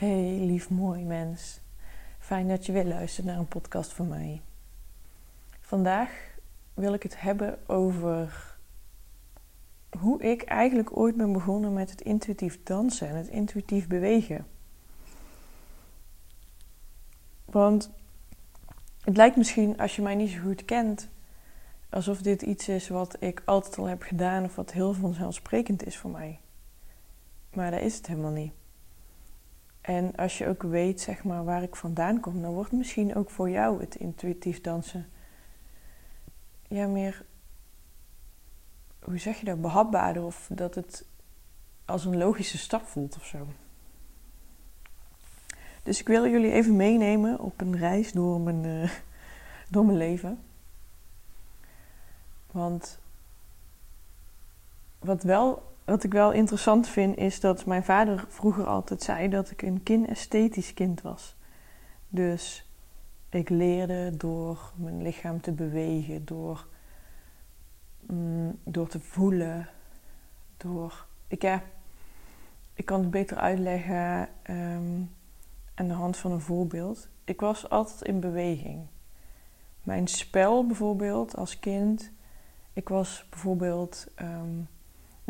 Hey, lief mooi mens. Fijn dat je weer luistert naar een podcast van mij. Vandaag wil ik het hebben over hoe ik eigenlijk ooit ben begonnen met het intuïtief dansen en het intuïtief bewegen. Want het lijkt misschien, als je mij niet zo goed kent, alsof dit iets is wat ik altijd al heb gedaan of wat heel vanzelfsprekend is voor mij. Maar dat is het helemaal niet. En als je ook weet, zeg maar, waar ik vandaan kom, dan wordt misschien ook voor jou het intuïtief dansen ja, meer, hoe zeg je dat, behapbaarder of dat het als een logische stap voelt of zo. Dus ik wil jullie even meenemen op een reis door mijn, uh, door mijn leven. Want wat, wel, wat ik wel interessant vind is dat mijn vader vroeger altijd zei dat ik een kinesthetisch kind was. Dus ik leerde door mijn lichaam te bewegen, door, mm, door te voelen, door. Ik, ja, ik kan het beter uitleggen um, aan de hand van een voorbeeld. Ik was altijd in beweging. Mijn spel bijvoorbeeld als kind. Ik was bijvoorbeeld um,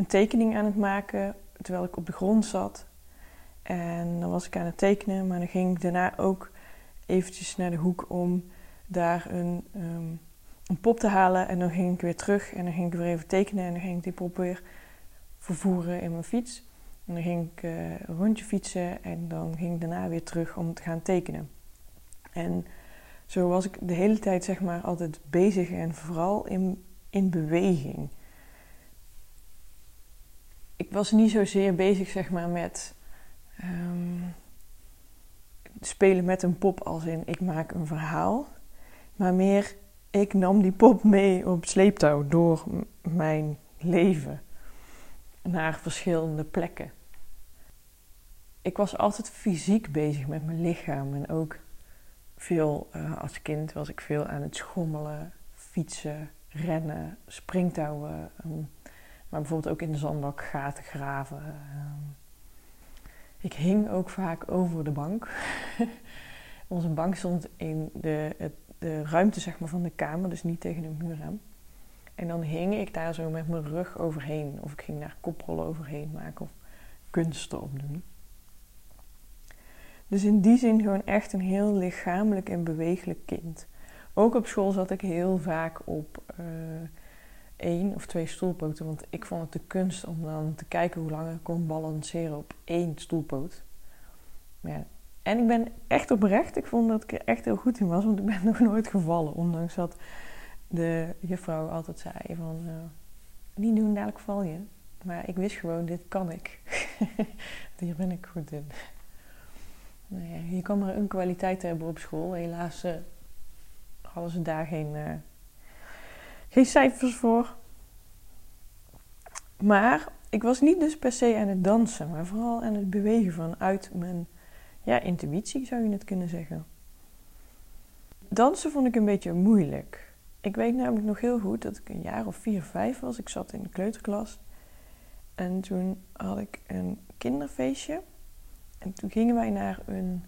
een tekening aan het maken terwijl ik op de grond zat. En dan was ik aan het tekenen, maar dan ging ik daarna ook eventjes naar de hoek om daar een, um, een pop te halen. En dan ging ik weer terug en dan ging ik weer even tekenen en dan ging ik die pop weer vervoeren in mijn fiets. En dan ging ik uh, een rondje fietsen en dan ging ik daarna weer terug om te gaan tekenen. En zo was ik de hele tijd zeg maar altijd bezig en vooral in, in beweging. Ik was niet zozeer bezig zeg maar met um, spelen met een pop als in ik maak een verhaal. Maar meer ik nam die pop mee op sleeptouw door mijn leven naar verschillende plekken. Ik was altijd fysiek bezig met mijn lichaam en ook veel uh, als kind was ik veel aan het schommelen, fietsen, rennen, springtouwen, um, maar bijvoorbeeld ook in de zandbak gaten graven. Um, ik hing ook vaak over de bank. Onze bank stond in de, de ruimte zeg maar, van de kamer, dus niet tegen de muur aan. En dan hing ik daar zo met mijn rug overheen. Of ik ging daar koprollen overheen maken of kunsten opdoen. Dus in die zin gewoon echt een heel lichamelijk en bewegelijk kind. Ook op school zat ik heel vaak op uh, één of twee stoelpoten. Want ik vond het de kunst om dan te kijken hoe lang ik kon balanceren op één stoelpoot. En ik ben echt oprecht. Ik vond dat ik er echt heel goed in was. Want ik ben nog nooit gevallen. Ondanks dat de juffrouw altijd zei van... Uh, niet doen, dadelijk val je. Maar ik wist gewoon, dit kan ik. Hier ben ik goed in. Nou je kan maar een kwaliteit hebben op school. Helaas uh, hadden ze daar geen... Uh, geen cijfers voor. Maar ik was niet dus per se aan het dansen, maar vooral aan het bewegen vanuit mijn ja, intuïtie, zou je het kunnen zeggen. Dansen vond ik een beetje moeilijk. Ik weet namelijk nog heel goed dat ik een jaar of vier, vijf was. Ik zat in de kleuterklas. En toen had ik een kinderfeestje. En toen gingen wij naar een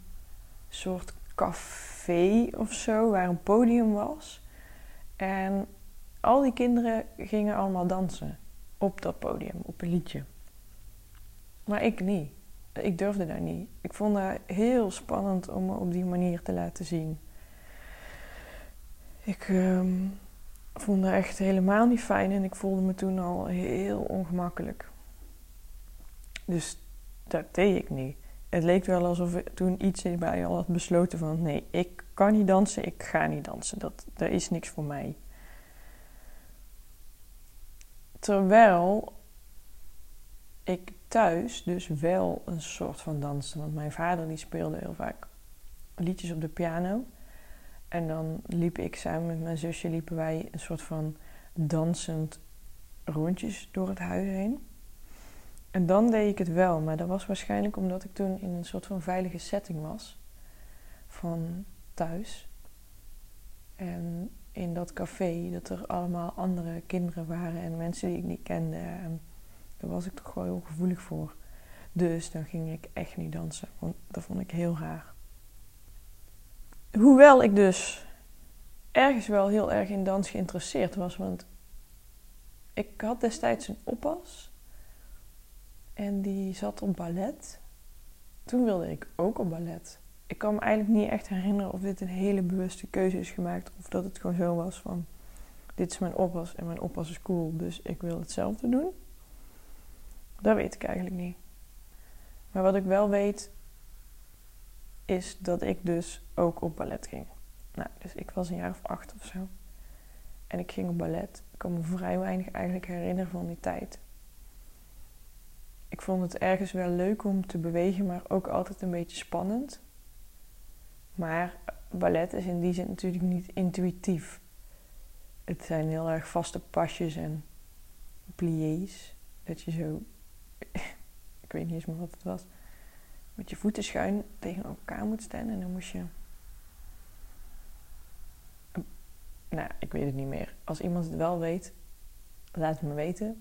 soort café of zo, waar een podium was. En al die kinderen gingen allemaal dansen op dat podium, op een liedje. Maar ik niet. Ik durfde daar niet. Ik vond dat heel spannend om me op die manier te laten zien. Ik um, vond dat echt helemaal niet fijn en ik voelde me toen al heel ongemakkelijk. Dus dat deed ik niet. Het leek wel alsof toen iets in mij al had besloten van nee, ik kan niet dansen, ik ga niet dansen. Dat, dat is niks voor mij. Terwijl ik thuis dus wel een soort van dansen. Want mijn vader die speelde heel vaak liedjes op de piano. En dan liep ik samen met mijn zusje liepen wij een soort van dansend rondjes door het huis heen. En dan deed ik het wel, maar dat was waarschijnlijk omdat ik toen in een soort van veilige setting was van thuis. En in dat café dat er allemaal andere kinderen waren en mensen die ik niet kende. En daar was ik toch gewoon heel gevoelig voor. Dus dan ging ik echt niet dansen. Want dat vond ik heel raar. Hoewel ik dus ergens wel heel erg in dans geïnteresseerd was. Want ik had destijds een oppas. En die zat op ballet. Toen wilde ik ook op ballet. Ik kan me eigenlijk niet echt herinneren of dit een hele bewuste keuze is gemaakt. Of dat het gewoon zo was van... Dit is mijn oppas en mijn oppas is cool. Dus ik wil hetzelfde doen. Dat weet ik eigenlijk niet. Maar wat ik wel weet... Is dat ik dus ook op ballet ging. Nou, dus ik was een jaar of acht of zo. En ik ging op ballet. Ik kan me vrij weinig eigenlijk herinneren van die tijd. Ik vond het ergens wel leuk om te bewegen, maar ook altijd een beetje spannend. Maar ballet is in die zin natuurlijk niet intuïtief. Het zijn heel erg vaste pasjes en pliés. Dat je zo, ik weet niet eens meer wat het was, met je voeten schuin tegen elkaar moet staan. En dan moest je nou, ik weet het niet meer. Als iemand het wel weet, laat het me weten.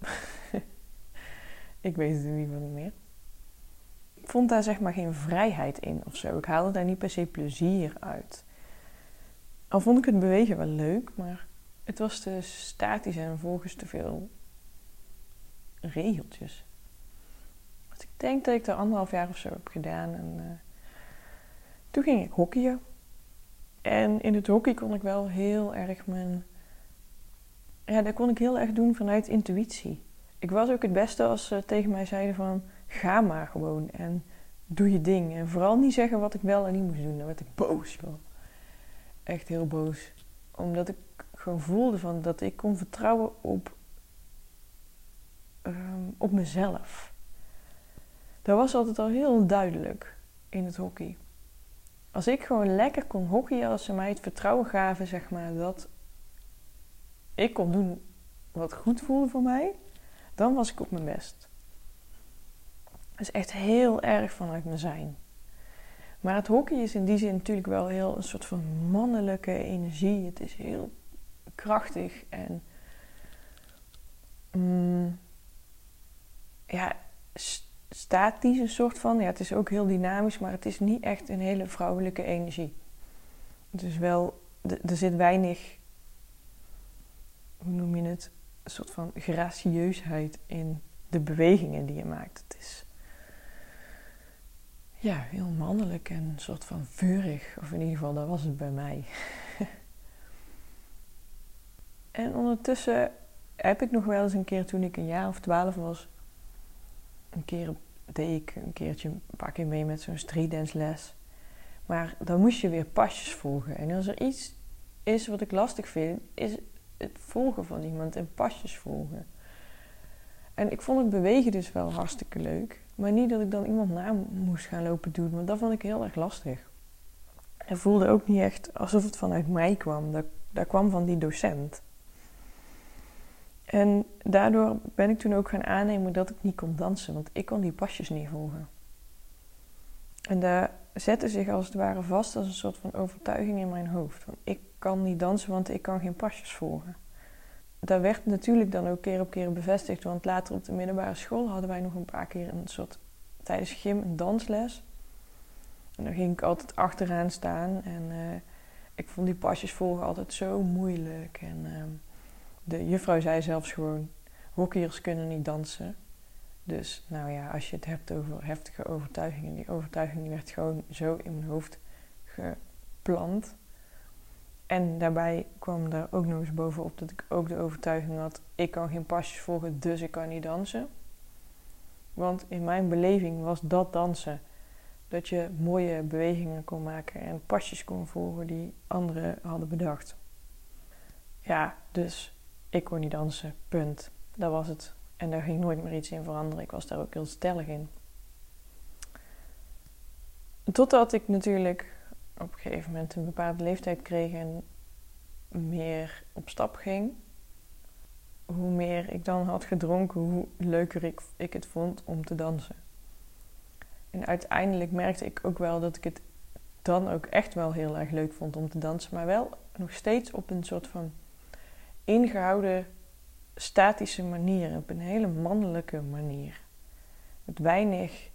ik weet het in ieder geval niet meer. Vond daar zeg maar geen vrijheid in of zo. Ik haalde daar niet per se plezier uit. Al vond ik het bewegen wel leuk, maar het was te statisch en volgens te veel regeltjes. Ik denk dat ik er anderhalf jaar of zo heb gedaan. En uh, toen ging ik hockeyen. En in het hockey kon ik wel heel erg mijn. Ja, dat kon ik heel erg doen vanuit intuïtie. Ik was ook het beste als ze tegen mij zeiden van ga maar gewoon en doe je ding. En vooral niet zeggen wat ik wel en niet moest doen. Dan werd ik boos. Joh. Echt heel boos. Omdat ik gewoon voelde van dat ik kon vertrouwen op, ehm, op mezelf. Dat was altijd al heel duidelijk in het hockey als ik gewoon lekker kon hockeyen, als ze mij het vertrouwen gaven, zeg maar, dat ik kon doen wat goed voelde voor mij, dan was ik op mijn best. Is echt heel erg vanuit mijn zijn. Maar het hockey is in die zin natuurlijk wel heel een soort van mannelijke energie. Het is heel krachtig en mm, ja, statisch een soort van. Ja, het is ook heel dynamisch, maar het is niet echt een hele vrouwelijke energie. Het is wel, er zit weinig, hoe noem je het, een soort van gracieusheid in de bewegingen die je maakt. Het is ja, heel mannelijk en een soort van vurig. Of in ieder geval, dat was het bij mij. en ondertussen heb ik nog wel eens een keer toen ik een jaar of twaalf was, een keer deed ik een keertje een paar keer mee met zo'n streetdance les. Maar dan moest je weer pasjes volgen. En als er iets is wat ik lastig vind, is het volgen van iemand en pasjes volgen. En ik vond het bewegen dus wel hartstikke leuk. Maar niet dat ik dan iemand na moest gaan lopen doen. Want dat vond ik heel erg lastig. Het voelde ook niet echt alsof het vanuit mij kwam. Dat, kwam van die docent. En daardoor ben ik toen ook gaan aannemen dat ik niet kon dansen, want ik kon die pasjes niet volgen. En daar zette zich als het ware vast als een soort van overtuiging in mijn hoofd. Ik kan niet dansen, want ik kan geen pasjes volgen. Dat werd natuurlijk dan ook keer op keer bevestigd, want later op de middelbare school hadden wij nog een paar keer een soort tijdens gym een dansles. En dan ging ik altijd achteraan staan en uh, ik vond die pasjes volgen altijd zo moeilijk. En uh, de juffrouw zei zelfs gewoon: hockeyers kunnen niet dansen. Dus nou ja, als je het hebt over heftige overtuigingen, die overtuiging werd gewoon zo in mijn hoofd geplant. En daarbij kwam er ook nog eens bovenop dat ik ook de overtuiging had: ik kan geen pasjes volgen, dus ik kan niet dansen. Want in mijn beleving was dat dansen. Dat je mooie bewegingen kon maken en pasjes kon volgen die anderen hadden bedacht. Ja, dus ik kon niet dansen, punt. Dat was het. En daar ging nooit meer iets in veranderen. Ik was daar ook heel stellig in. Totdat ik natuurlijk op een gegeven moment een bepaalde leeftijd kreeg en meer op stap ging. Hoe meer ik dan had gedronken, hoe leuker ik, ik het vond om te dansen. En uiteindelijk merkte ik ook wel dat ik het dan ook echt wel heel erg leuk vond om te dansen. Maar wel nog steeds op een soort van ingehouden statische manier, op een hele mannelijke manier. Met weinig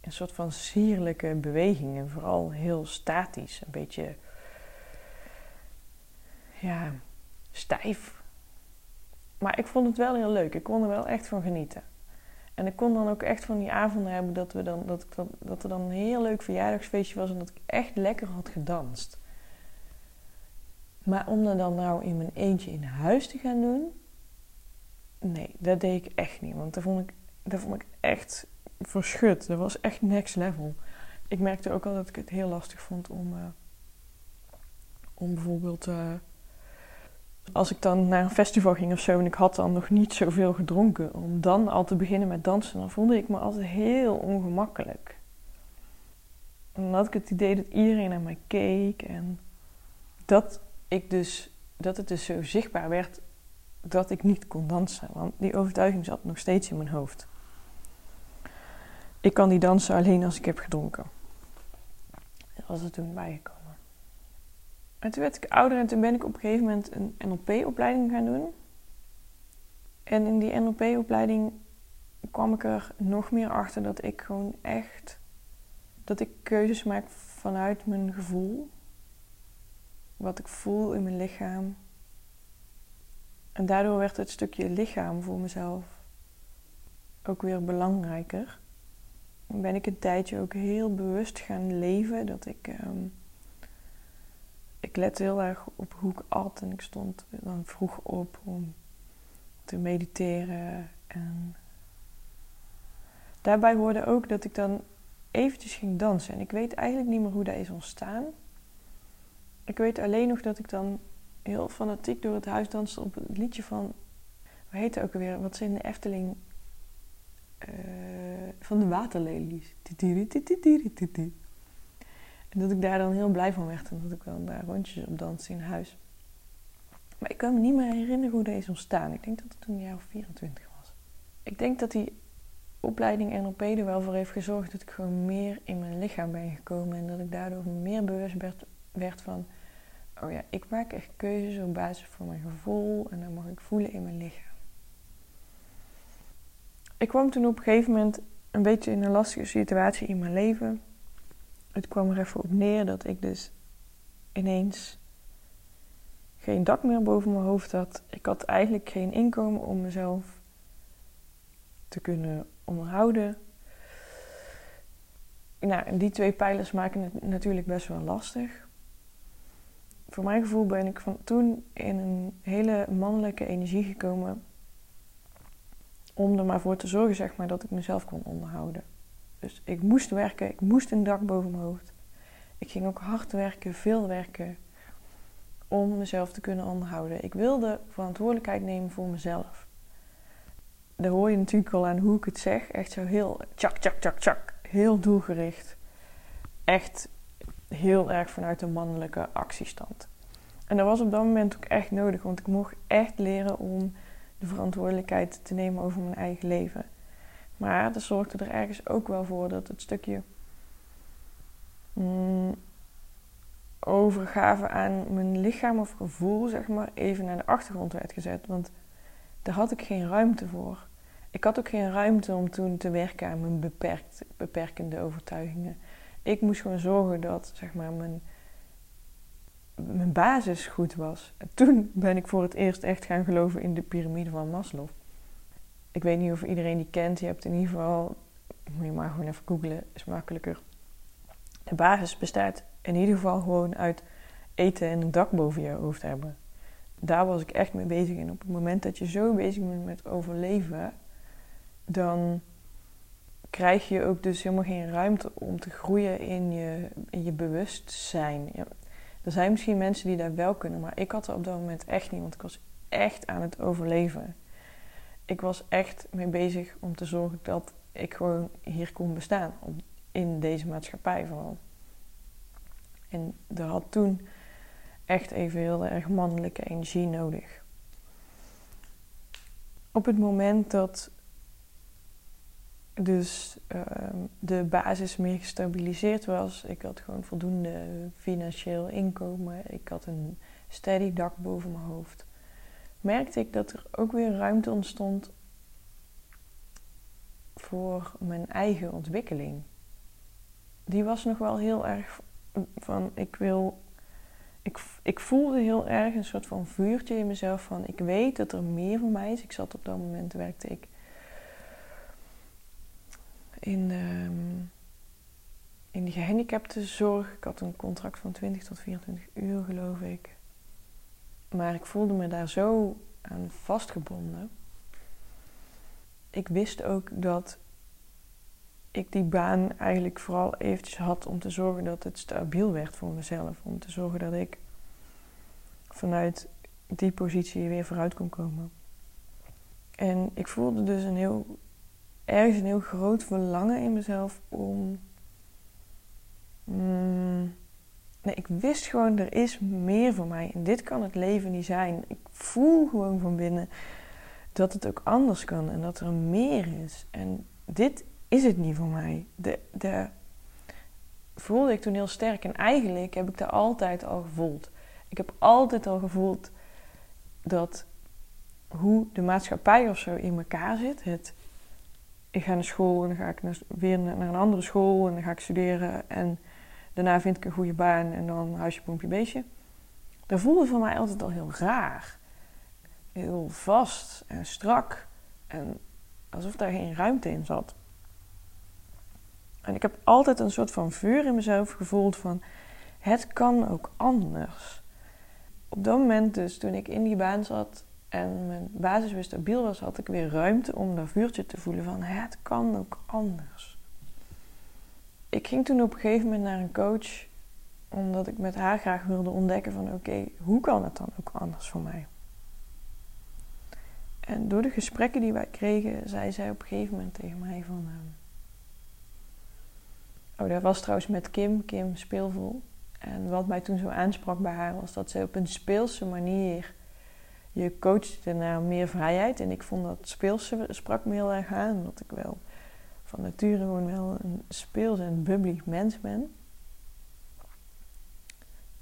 een soort van sierlijke bewegingen, vooral heel statisch, een beetje ja, stijf. Maar ik vond het wel heel leuk. Ik kon er wel echt van genieten. En ik kon dan ook echt van die avonden hebben dat, we dan, dat, dat, dat er dan een heel leuk verjaardagsfeestje was en dat ik echt lekker had gedanst. Maar om dat dan nou in mijn eentje in huis te gaan doen, nee, dat deed ik echt niet. Want dat vond ik, dat vond ik echt verschut. Dat was echt next level. Ik merkte ook al dat ik het heel lastig vond om, uh, om bijvoorbeeld. Uh, als ik dan naar een festival ging of zo en ik had dan nog niet zoveel gedronken, om dan al te beginnen met dansen, dan voelde ik me altijd heel ongemakkelijk. En dan had ik het idee dat iedereen naar mij keek en dat ik dus, dat het dus zo zichtbaar werd dat ik niet kon dansen. Want die overtuiging zat nog steeds in mijn hoofd. Ik kan die dansen alleen als ik heb gedronken. Dat was er toen bijgekomen. En toen werd ik ouder en toen ben ik op een gegeven moment een NLP-opleiding gaan doen. En in die NLP-opleiding kwam ik er nog meer achter dat ik gewoon echt... dat ik keuzes maak vanuit mijn gevoel. Wat ik voel in mijn lichaam. En daardoor werd het stukje lichaam voor mezelf ook weer belangrijker. Ben ik een tijdje ook heel bewust gaan leven. Dat ik, um, ik lette heel erg op hoe ik at. En ik stond dan vroeg op om te mediteren. En daarbij hoorde ook dat ik dan eventjes ging dansen. En ik weet eigenlijk niet meer hoe dat is ontstaan. Ik weet alleen nog dat ik dan heel fanatiek door het huis danste op het liedje van... Hoe heet het ook alweer? Wat ze in de Efteling... Uh, van de waterlelies. En dat ik daar dan heel blij van werd. En dat ik dan daar rondjes op danste in huis. Maar ik kan me niet meer herinneren hoe deze ontstaan. Ik denk dat het toen een jaar of 24 was. Ik denk dat die opleiding NLP er wel voor heeft gezorgd dat ik gewoon meer in mijn lichaam ben gekomen. En dat ik daardoor meer bewust werd, werd van oh ja, ik maak echt keuzes op basis van mijn gevoel en dan mag ik voelen in mijn lichaam. Ik kwam toen op een gegeven moment een beetje in een lastige situatie in mijn leven. Het kwam er even op neer dat ik dus ineens geen dak meer boven mijn hoofd had. Ik had eigenlijk geen inkomen om mezelf te kunnen onderhouden. Nou, die twee pijlers maken het natuurlijk best wel lastig voor mijn gevoel ben ik van toen in een hele mannelijke energie gekomen. Om er maar voor te zorgen, zeg maar, dat ik mezelf kon onderhouden. Dus ik moest werken, ik moest een dak boven mijn hoofd. Ik ging ook hard werken, veel werken. Om mezelf te kunnen onderhouden. Ik wilde verantwoordelijkheid nemen voor mezelf. Daar hoor je natuurlijk al aan hoe ik het zeg. Echt zo heel tjak, tjak, tjak, tjak. Heel doelgericht. Echt heel erg vanuit de mannelijke actiestand. En dat was op dat moment ook echt nodig, want ik mocht echt leren om de verantwoordelijkheid te nemen over mijn eigen leven. Maar dat zorgde er ergens ook wel voor dat het stukje mm, overgave aan mijn lichaam of gevoel, zeg maar, even naar de achtergrond werd gezet. Want daar had ik geen ruimte voor. Ik had ook geen ruimte om toen te werken aan mijn beperkt, beperkende overtuigingen ik moest gewoon zorgen dat zeg maar, mijn, mijn basis goed was. En toen ben ik voor het eerst echt gaan geloven in de piramide van Maslow. Ik weet niet of iedereen die kent. Je hebt in ieder geval, moet je maar gewoon even googlen, is makkelijker. De basis bestaat in ieder geval gewoon uit eten en een dak boven je hoofd hebben. Daar was ik echt mee bezig. En op het moment dat je zo bezig bent met overleven, dan krijg je ook dus helemaal geen ruimte om te groeien in je, in je bewustzijn. Er zijn misschien mensen die dat wel kunnen, maar ik had er op dat moment echt niet, want ik was echt aan het overleven. Ik was echt mee bezig om te zorgen dat ik gewoon hier kon bestaan, in deze maatschappij vooral. En dat had toen echt even heel erg mannelijke energie nodig. Op het moment dat dus ehm, de basis meer gestabiliseerd was. Ik had gewoon voldoende financieel inkomen. Ik had een steady dak boven mijn hoofd. Merkte ik dat er ook weer ruimte ontstond voor mijn eigen ontwikkeling. die was nog wel heel erg van ik wil. Ik, ik voelde heel erg een soort van vuurtje in mezelf van ik weet dat er meer voor mij is. Ik zat op dat moment, werkte ik in de, in de gehandicaptenzorg. Ik had een contract van 20 tot 24 uur, geloof ik. Maar ik voelde me daar zo aan vastgebonden. Ik wist ook dat ik die baan eigenlijk vooral eventjes had om te zorgen dat het stabiel werd voor mezelf. Om te zorgen dat ik vanuit die positie weer vooruit kon komen. En ik voelde dus een heel, ergens een heel groot verlangen in mezelf om. Mm, nee, ik wist gewoon, er is meer voor mij. En dit kan het leven niet zijn. Ik voel gewoon van binnen dat het ook anders kan en dat er meer is. En dit is het niet voor mij. De, de voelde ik toen heel sterk. En eigenlijk heb ik dat altijd al gevoeld. Ik heb altijd al gevoeld dat hoe de maatschappij of zo in elkaar zit. Het, ik ga naar school en dan ga ik weer naar een andere school en dan ga ik studeren. En daarna vind ik een goede baan en dan huisje, pompje, beestje. Dat voelde voor mij altijd al heel raar. Heel vast en strak. En alsof daar geen ruimte in zat. En ik heb altijd een soort van vuur in mezelf gevoeld van het kan ook anders. Op dat moment dus, toen ik in die baan zat en mijn basis weer stabiel was, had ik weer ruimte om dat vuurtje te voelen van het kan ook anders. Ik ging toen op een gegeven moment naar een coach, omdat ik met haar graag wilde ontdekken van oké, hoe kan het dan ook anders voor mij? En door de gesprekken die wij kregen, zei zij op een gegeven moment tegen mij van... Ehm, Oh, dat was trouwens met Kim, Kim Speelvol. En wat mij toen zo aansprak bij haar was dat ze op een speelse manier je coachte naar meer vrijheid. En ik vond dat speelse sprak me heel erg aan, omdat ik wel van nature gewoon wel een speels en bubbly mens ben.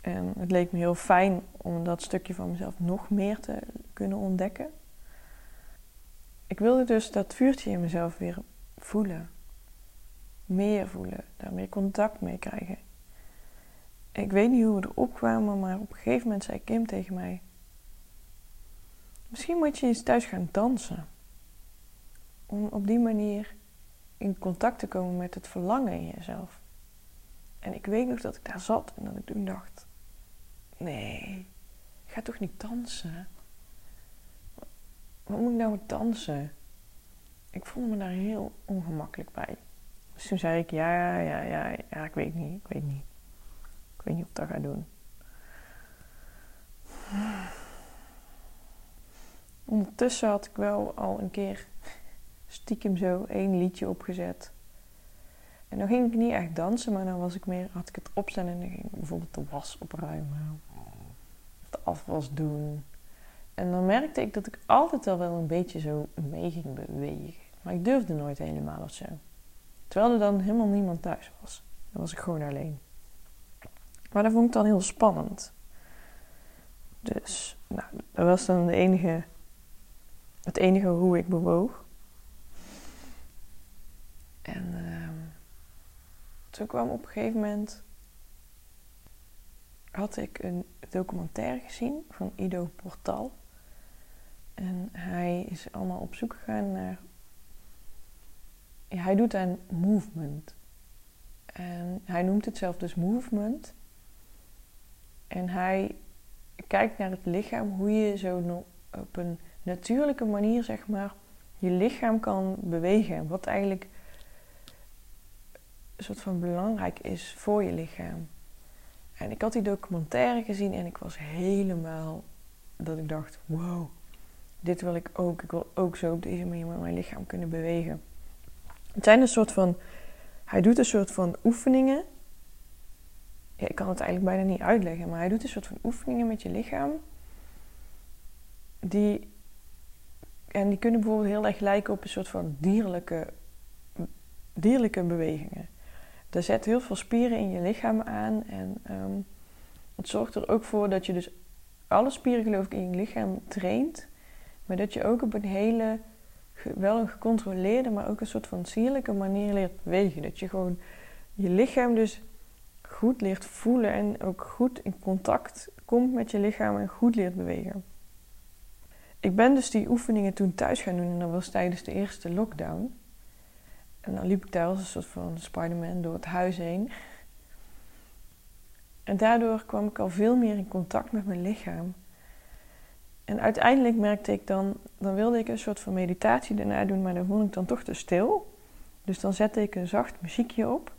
En het leek me heel fijn om dat stukje van mezelf nog meer te kunnen ontdekken. Ik wilde dus dat vuurtje in mezelf weer voelen meer voelen, daar meer contact mee krijgen. Ik weet niet hoe we erop kwamen, maar op een gegeven moment zei Kim tegen mij: Misschien moet je eens thuis gaan dansen. Om op die manier in contact te komen met het verlangen in jezelf. En ik weet nog dat ik daar zat en dat ik toen dacht: Nee, ik ga toch niet dansen? Wat moet ik nou dansen? Ik voelde me daar heel ongemakkelijk bij. Dus toen zei ik, ja, ja, ja, ja, ik weet niet, ik weet niet. Ik weet niet of ik dat ga doen. Ondertussen had ik wel al een keer stiekem zo één liedje opgezet. En dan ging ik niet echt dansen, maar dan was ik meer, had ik het opstaan en dan ging ik bijvoorbeeld de was opruimen. Of de afwas doen. En dan merkte ik dat ik altijd al wel een beetje zo mee ging bewegen. Maar ik durfde nooit helemaal of zo. Terwijl er dan helemaal niemand thuis was. Dan was ik gewoon alleen. Maar dat vond ik dan heel spannend. Dus, nou, dat was dan de enige, het enige hoe ik bewoog. En uh, toen kwam op een gegeven moment, had ik een documentaire gezien van Ido Portal. En hij is allemaal op zoek gegaan naar hij doet aan movement. En hij noemt het zelf dus movement. En hij kijkt naar het lichaam, hoe je zo op een natuurlijke manier, zeg maar, je lichaam kan bewegen. Wat eigenlijk een soort van belangrijk is voor je lichaam. En ik had die documentaire gezien en ik was helemaal dat ik dacht: wow, dit wil ik ook. Ik wil ook zo op deze manier met mijn lichaam kunnen bewegen. Het zijn een soort van. Hij doet een soort van oefeningen. Ik kan het eigenlijk bijna niet uitleggen, maar hij doet een soort van oefeningen met je lichaam. Die. En die kunnen bijvoorbeeld heel erg lijken op een soort van dierlijke, dierlijke bewegingen. Er zet heel veel spieren in je lichaam aan. En um, het zorgt er ook voor dat je dus alle spieren, geloof ik, in je lichaam traint. Maar dat je ook op een hele wel een gecontroleerde, maar ook een soort van sierlijke manier leert bewegen. Dat je gewoon je lichaam dus goed leert voelen en ook goed in contact komt met je lichaam en goed leert bewegen. Ik ben dus die oefeningen toen thuis gaan doen en dat was tijdens de eerste lockdown. En dan liep ik daar een soort van Spider-Man door het huis heen. En daardoor kwam ik al veel meer in contact met mijn lichaam. En uiteindelijk merkte ik dan, dan wilde ik een soort van meditatie daarna doen, maar dan vond ik dan toch te stil. Dus dan zette ik een zacht muziekje op.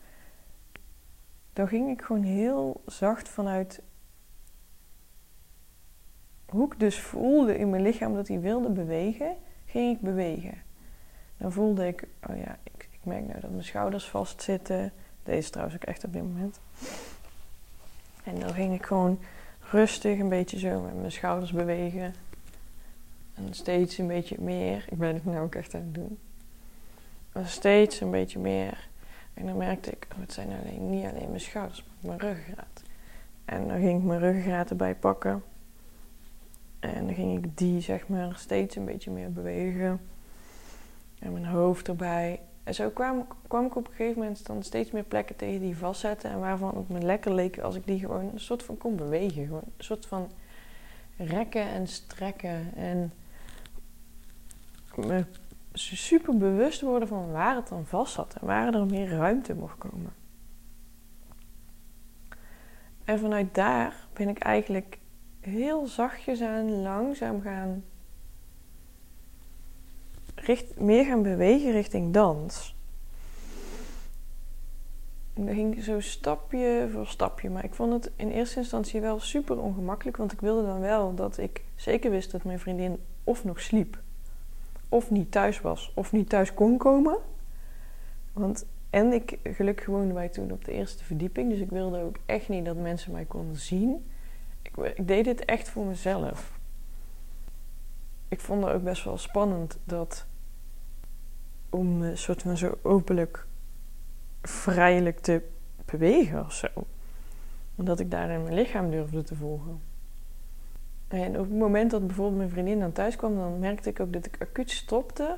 Dan ging ik gewoon heel zacht vanuit hoe ik dus voelde in mijn lichaam dat hij wilde bewegen, ging ik bewegen. Dan voelde ik, oh ja, ik, ik merk nou dat mijn schouders vastzitten. Deze trouwens ook echt op dit moment. En dan ging ik gewoon rustig een beetje zo met mijn schouders bewegen. En steeds een beetje meer. Ik ben het nu ook echt aan het doen. Maar steeds een beetje meer. En dan merkte ik, oh, het zijn niet alleen mijn schouders, maar mijn ruggengraat. En dan ging ik mijn ruggengraat erbij pakken. En dan ging ik die zeg maar steeds een beetje meer bewegen. En mijn hoofd erbij. En zo kwam, kwam ik op een gegeven moment dan steeds meer plekken tegen die vastzetten. En waarvan het me lekker leek als ik die gewoon een soort van kon bewegen. Gewoon een soort van rekken en strekken. En me super bewust worden van waar het dan vast zat. En waar er meer ruimte mocht komen. En vanuit daar ben ik eigenlijk heel zachtjes aan langzaam gaan meer gaan bewegen richting dans. En dat ging zo stapje voor stapje. Maar ik vond het in eerste instantie wel super ongemakkelijk. Want ik wilde dan wel dat ik zeker wist dat mijn vriendin of nog sliep. Of niet thuis was. Of niet thuis kon komen. Want, en ik, gelukkig woonden wij toen op de eerste verdieping. Dus ik wilde ook echt niet dat mensen mij konden zien. Ik, deed dit echt voor mezelf. Ik vond het ook best wel spannend dat om een soort van zo openlijk vrijelijk te bewegen of zo. Omdat ik daarin mijn lichaam durfde te volgen. En op het moment dat bijvoorbeeld mijn vriendin dan thuis kwam, dan merkte ik ook dat ik acuut stopte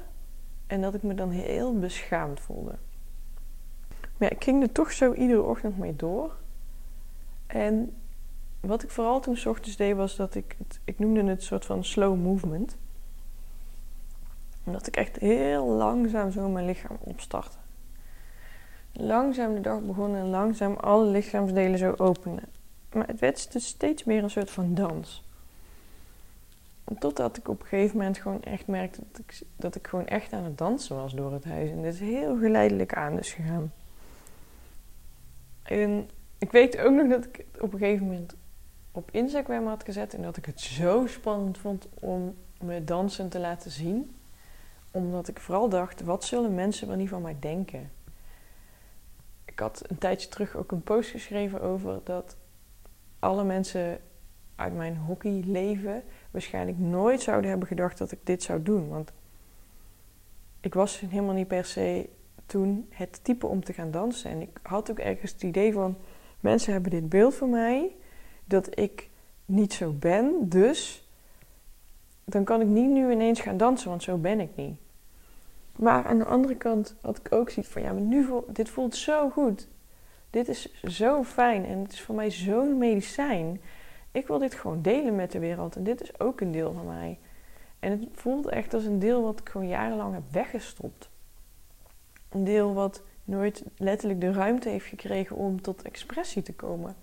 en dat ik me dan heel beschaamd voelde. Maar ik ging er toch zo iedere ochtend mee door. En wat ik vooral toen s ochtends deed, was dat ik, het, ik noemde het soort van slow movement omdat ik echt heel langzaam zo mijn lichaam opstartte. Langzaam de dag begon en langzaam alle lichaamsdelen zo openen. Maar het werd dus steeds meer een soort van dans. Totdat ik op een gegeven moment gewoon echt merkte dat ik, dat ik gewoon echt aan het dansen was door het huis. En dit is heel geleidelijk aan dus gegaan. En ik weet ook nog dat ik op een gegeven moment op Instagram had gezet. En dat ik het zo spannend vond om me dansen te laten zien omdat ik vooral dacht, wat zullen mensen wel niet van mij denken? Ik had een tijdje terug ook een post geschreven over dat alle mensen uit mijn hockeyleven waarschijnlijk nooit zouden hebben gedacht dat ik dit zou doen. Want ik was helemaal niet per se toen het type om te gaan dansen. En ik had ook ergens het idee van: mensen hebben dit beeld van mij dat ik niet zo ben, dus dan kan ik niet nu ineens gaan dansen, want zo ben ik niet. Maar aan de andere kant had ik ook zoiets van, ja, nu dit voelt zo goed. Dit is zo fijn en het is voor mij zo'n medicijn. Ik wil dit gewoon delen met de wereld en dit is ook een deel van mij. En het voelt echt als een deel wat ik gewoon jarenlang heb weggestopt. Een deel wat nooit letterlijk de ruimte heeft gekregen om tot expressie te komen.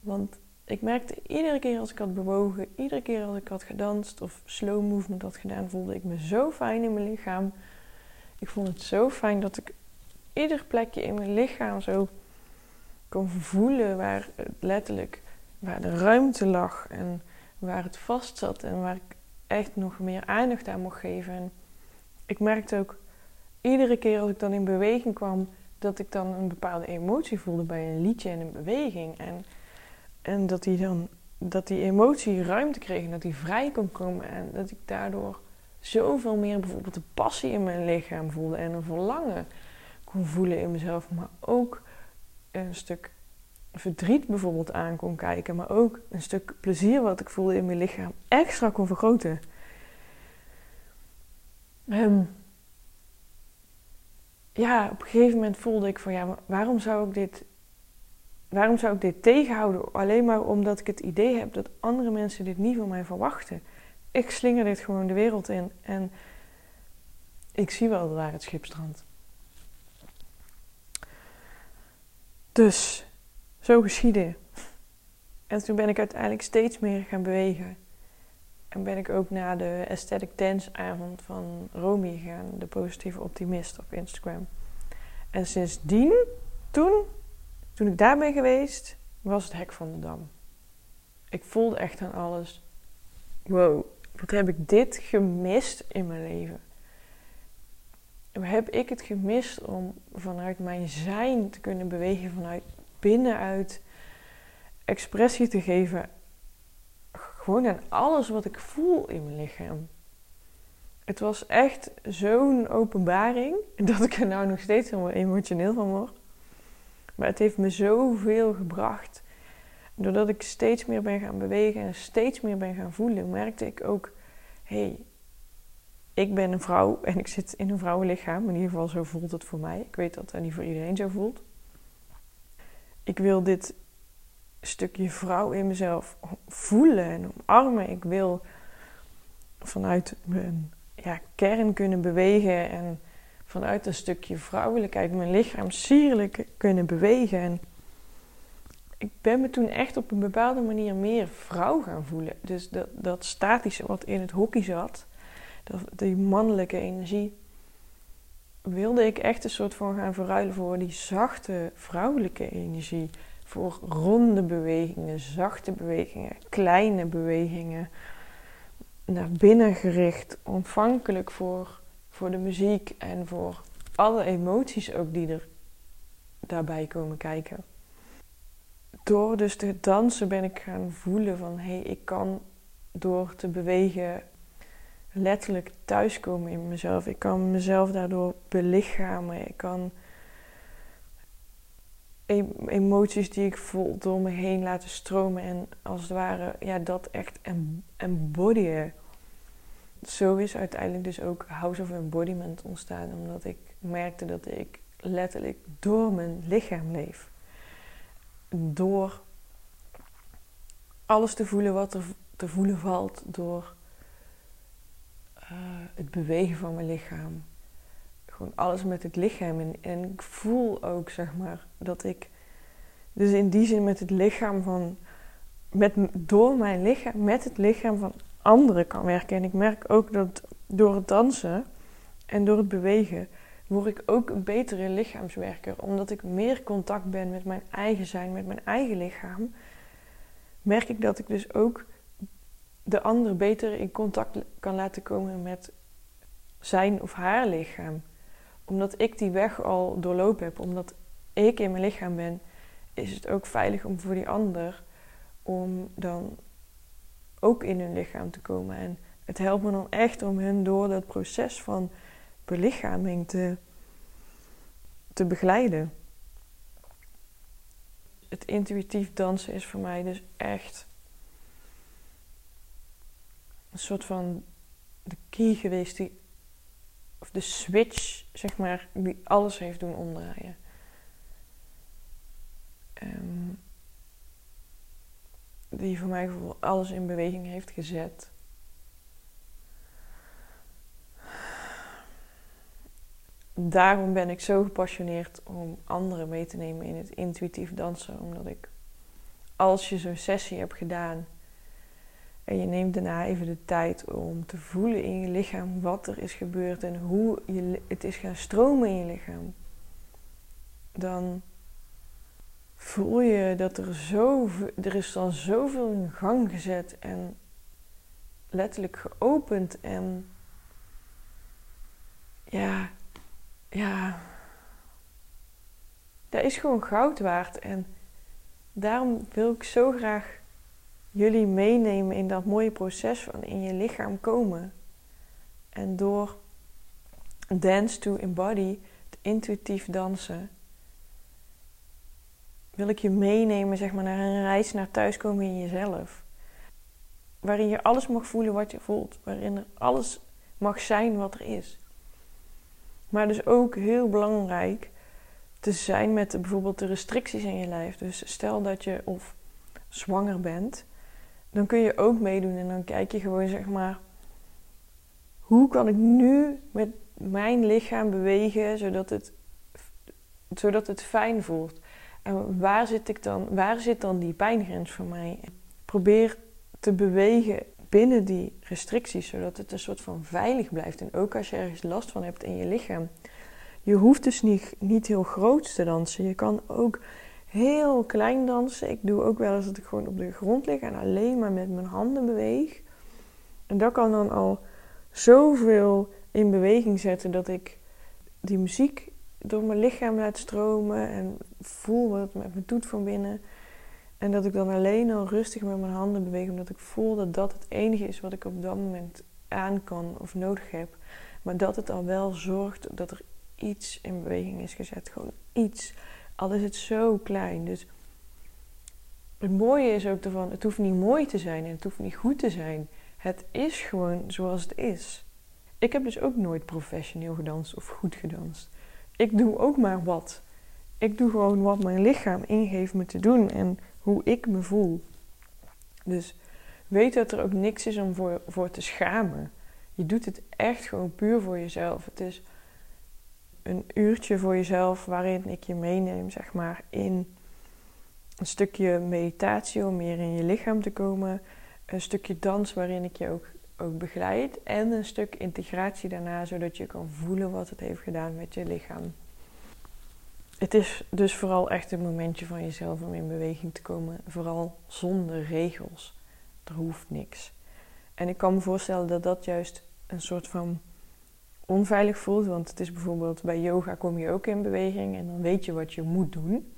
Want ik merkte iedere keer als ik had bewogen, iedere keer als ik had gedanst of slow movement had gedaan, voelde ik me zo fijn in mijn lichaam. Ik vond het zo fijn dat ik ieder plekje in mijn lichaam zo kon voelen waar het letterlijk waar de ruimte lag en waar het vast zat en waar ik echt nog meer aandacht aan mocht geven. En ik merkte ook iedere keer als ik dan in beweging kwam, dat ik dan een bepaalde emotie voelde bij een liedje en een beweging. En en dat die dan dat die emotie ruimte kreeg en dat die vrij kon komen. En dat ik daardoor zoveel meer bijvoorbeeld de passie in mijn lichaam voelde en een verlangen kon voelen in mezelf. Maar ook een stuk verdriet bijvoorbeeld aan kon kijken. Maar ook een stuk plezier wat ik voelde in mijn lichaam extra kon vergroten. Um, ja, op een gegeven moment voelde ik van ja, waarom zou ik dit, waarom zou ik dit tegenhouden? Alleen maar omdat ik het idee heb dat andere mensen dit niet van mij verwachten. Ik slinger dit gewoon de wereld in en ik zie wel waar het schip strandt. Dus, zo geschiedde. En toen ben ik uiteindelijk steeds meer gaan bewegen. En ben ik ook naar de Aesthetic Dance avond van Romy gegaan, de positieve optimist op Instagram. En sindsdien, toen, toen ik daar ben geweest, was het hek van de dam. Ik voelde echt aan alles. Wow, wat heb ik dit gemist in mijn leven? Heb ik het gemist om vanuit mijn zijn te kunnen bewegen, vanuit binnenuit expressie te geven gewoon aan alles wat ik voel in mijn lichaam. Het was echt zo'n openbaring dat ik er nou nog steeds helemaal emotioneel van word. Maar het heeft me zoveel gebracht. Doordat ik steeds meer ben gaan bewegen en steeds meer ben gaan voelen, merkte ik ook: hé, hey, ik ben een vrouw en ik zit in een vrouwenlichaam. In ieder geval zo voelt het voor mij. Ik weet dat dat niet voor iedereen zo voelt. Ik wil dit stukje vrouw in mezelf voelen en omarmen. Ik wil vanuit mijn ja, kern kunnen bewegen en vanuit een stukje vrouwelijkheid mijn lichaam sierlijk kunnen bewegen. En ik ben me toen echt op een bepaalde manier meer vrouw gaan voelen. Dus dat, dat statische wat in het hockey zat, dat, die mannelijke energie, wilde ik echt een soort van gaan verruilen voor die zachte vrouwelijke energie voor ronde bewegingen, zachte bewegingen, kleine bewegingen. Naar binnen gericht, ontvankelijk voor, voor de muziek en voor alle emoties ook die er daarbij komen kijken. Door dus te dansen ben ik gaan voelen van hé, hey, ik kan door te bewegen letterlijk thuiskomen in mezelf. Ik kan mezelf daardoor belichamen. Ik kan emoties die ik voel door me heen laten stromen. En als het ware, ja, dat echt embodyen. Zo is uiteindelijk dus ook House of Embodiment ontstaan. Omdat ik merkte dat ik letterlijk door mijn lichaam leef. Door alles te voelen wat er te voelen valt. Door uh, het bewegen van mijn lichaam gewoon alles met het lichaam. En, en ik voel ook, zeg maar, dat ik dus in die zin met het lichaam van, met, door mijn lichaam, met het lichaam van anderen kan werken. En ik merk ook dat door het dansen en door het bewegen word ik ook een betere lichaamswerker. Omdat ik meer contact ben met mijn eigen zijn, met mijn eigen lichaam. Merk ik dat ik dus ook de ander beter in contact kan laten komen met zijn of haar lichaam omdat ik die weg al doorlopen heb, omdat ik in mijn lichaam ben, is het ook veilig om voor die ander om dan ook in hun lichaam te komen. En het helpt me dan echt om hen door dat proces van belichaming te, te begeleiden. Het intuïtief dansen is voor mij dus echt een soort van de key geweest die of de switch, zeg maar, die alles heeft doen omdraaien. Um, die voor mij alles in beweging heeft gezet. Daarom ben ik zo gepassioneerd om anderen mee te nemen in het intuïtief dansen. Omdat ik, als je zo'n sessie hebt gedaan en je neemt daarna even de tijd om te voelen in je lichaam wat er is gebeurd en hoe je, het is gaan stromen in je lichaam. Dan voel je dat er zo, er is dan zoveel in gang gezet en letterlijk geopend en ja, ja, dat is gewoon goud waard en daarom wil ik zo graag jullie meenemen in dat mooie proces van in je lichaam komen. En door dance to embody, het intuïtief dansen, wil ik je meenemen zeg maar, naar een reis naar thuiskomen in jezelf. Waarin je alles mag voelen wat je voelt. Waarin er alles mag zijn wat er is. Maar dus ook heel belangrijk te zijn met bijvoorbeeld de restricties in je lijf. Dus stel dat je of zwanger bent, dan kun je ook meedoen en dan kijk je gewoon zeg maar hoe kan ik nu met mijn lichaam bewegen zodat het, zodat het fijn voelt. En waar zit, ik dan, waar zit dan die pijngrens voor mij? Probeer te bewegen binnen die restricties, zodat het een soort van veilig blijft. En ook als je ergens last van hebt in je lichaam. Je hoeft dus niet, niet heel groot te dansen. Je kan ook heel klein dansen. Ik doe ook wel eens dat ik gewoon op de grond lig en alleen maar met mijn handen beweeg. En dat kan dan al zoveel in beweging zetten dat ik die muziek door mijn lichaam laat stromen en voel wat het met me doet van binnen. En dat ik dan alleen al rustig met mijn handen beweeg, omdat ik voel dat dat het enige is wat ik op dat moment aan kan of nodig heb. Maar dat het al wel zorgt dat er iets in beweging is gezet. Gewoon iets. Al is het zo klein. Dus het mooie is ook ervan, het hoeft niet mooi te zijn en het hoeft niet goed te zijn. Het is gewoon zoals het is. Ik heb dus ook nooit professioneel gedanst of goed gedanst. Ik doe ook maar wat. Ik doe gewoon wat mijn lichaam ingeeft me te doen en hoe ik me voel. Dus weet dat er ook niks is om voor, voor te schamen. Je doet het echt gewoon puur voor jezelf. Het is een uurtje voor jezelf waarin ik je meeneem, zeg maar, in een stukje meditatie om meer in je lichaam te komen. Een stukje dans waarin ik je ook, ook begeleid. En een stuk integratie daarna, zodat je kan voelen wat het heeft gedaan met je lichaam. Het is dus vooral echt een momentje van jezelf om in beweging te komen. Vooral zonder regels. Er hoeft niks. En ik kan me voorstellen dat dat juist een soort van onveilig voelt. Want het is bijvoorbeeld bij yoga kom je ook in beweging en dan weet je wat je moet doen.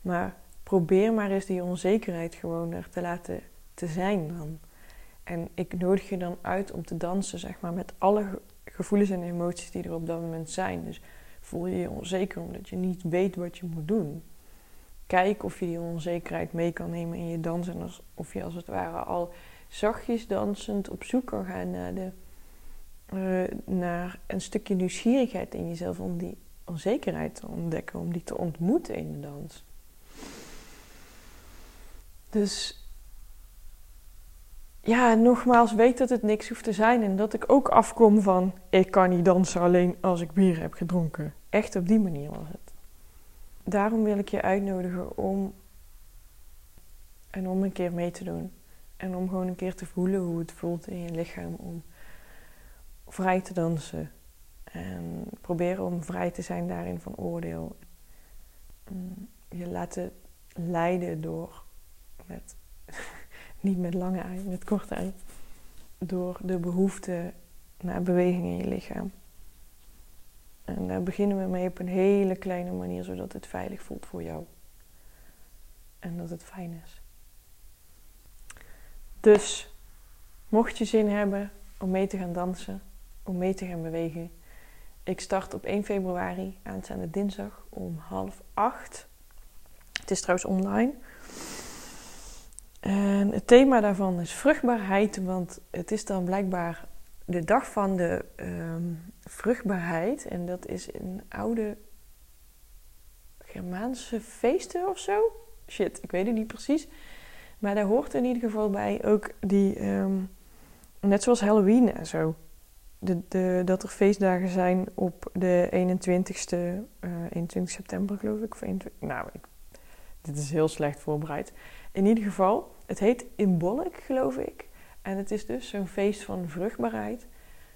Maar probeer maar eens die onzekerheid gewoon er te laten te zijn dan. En ik nodig je dan uit om te dansen, zeg maar, met alle gevoelens en emoties die er op dat moment zijn. Dus voel je je onzeker omdat je niet weet wat je moet doen. Kijk of je die onzekerheid mee kan nemen in je dans. En of je als het ware al zachtjes dansend op zoek kan gaan naar, de, uh, naar een stukje nieuwsgierigheid in jezelf. Om die onzekerheid te ontdekken, om die te ontmoeten in de dans. Dus ja, nogmaals, weet dat het niks hoeft te zijn. En dat ik ook afkom van: ik kan niet dansen alleen als ik bier heb gedronken. Echt op die manier was het. Daarom wil ik je uitnodigen om. En om een keer mee te doen. En om gewoon een keer te voelen hoe het voelt in je lichaam om vrij te dansen. En proberen om vrij te zijn daarin van oordeel. Mm, je laten leiden door met niet met lange ei, met korte ei. Door de behoefte naar beweging in je lichaam. En daar beginnen we mee op een hele kleine manier, zodat het veilig voelt voor jou. En dat het fijn is. Dus, mocht je zin hebben om mee te gaan dansen, om mee te gaan bewegen. Ik start op 1 februari, aanstaande dinsdag om half acht. Het is trouwens online. En het thema daarvan is vruchtbaarheid, want het is dan blijkbaar de dag van de ehm, vruchtbaarheid. En dat is een oude Germaanse feesten of zo. Shit, ik weet het niet precies. Maar daar hoort in ieder geval bij ook die, ehm, net zoals Halloween en zo. De, de, dat er feestdagen zijn op de 21ste, uh, 21 september geloof ik. Of 21, nou, ik, dit is heel slecht voorbereid. In ieder geval, het heet Imbolc, geloof ik. En het is dus zo'n feest van vruchtbaarheid.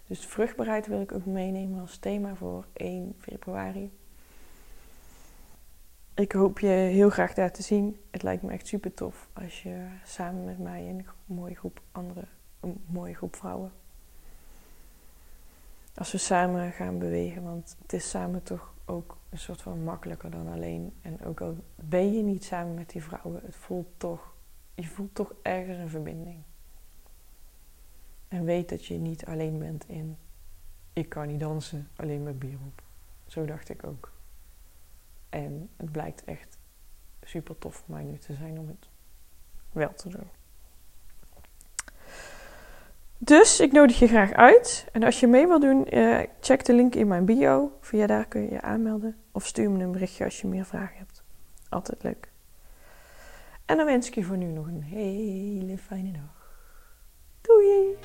Dus vruchtbaarheid wil ik ook meenemen als thema voor 1 februari. Ik hoop je heel graag daar te zien. Het lijkt me echt super tof als je samen met mij en een mooie groep andere, een mooie groep vrouwen. Als we samen gaan bewegen, want het is samen toch ook een soort van makkelijker dan alleen. En ook al ben je niet samen met die vrouwen, het voelt toch, je voelt toch ergens een verbinding. En weet dat je niet alleen bent in, ik kan niet dansen alleen met bier op. Zo dacht ik ook. En het blijkt echt super tof voor mij nu te zijn om het wel te doen. Dus ik nodig je graag uit. En als je mee wil doen, uh, check de link in mijn bio. Via daar kun je je aanmelden. Of stuur me een berichtje als je meer vragen hebt. Altijd leuk. En dan wens ik je voor nu nog een hele fijne dag. Doei!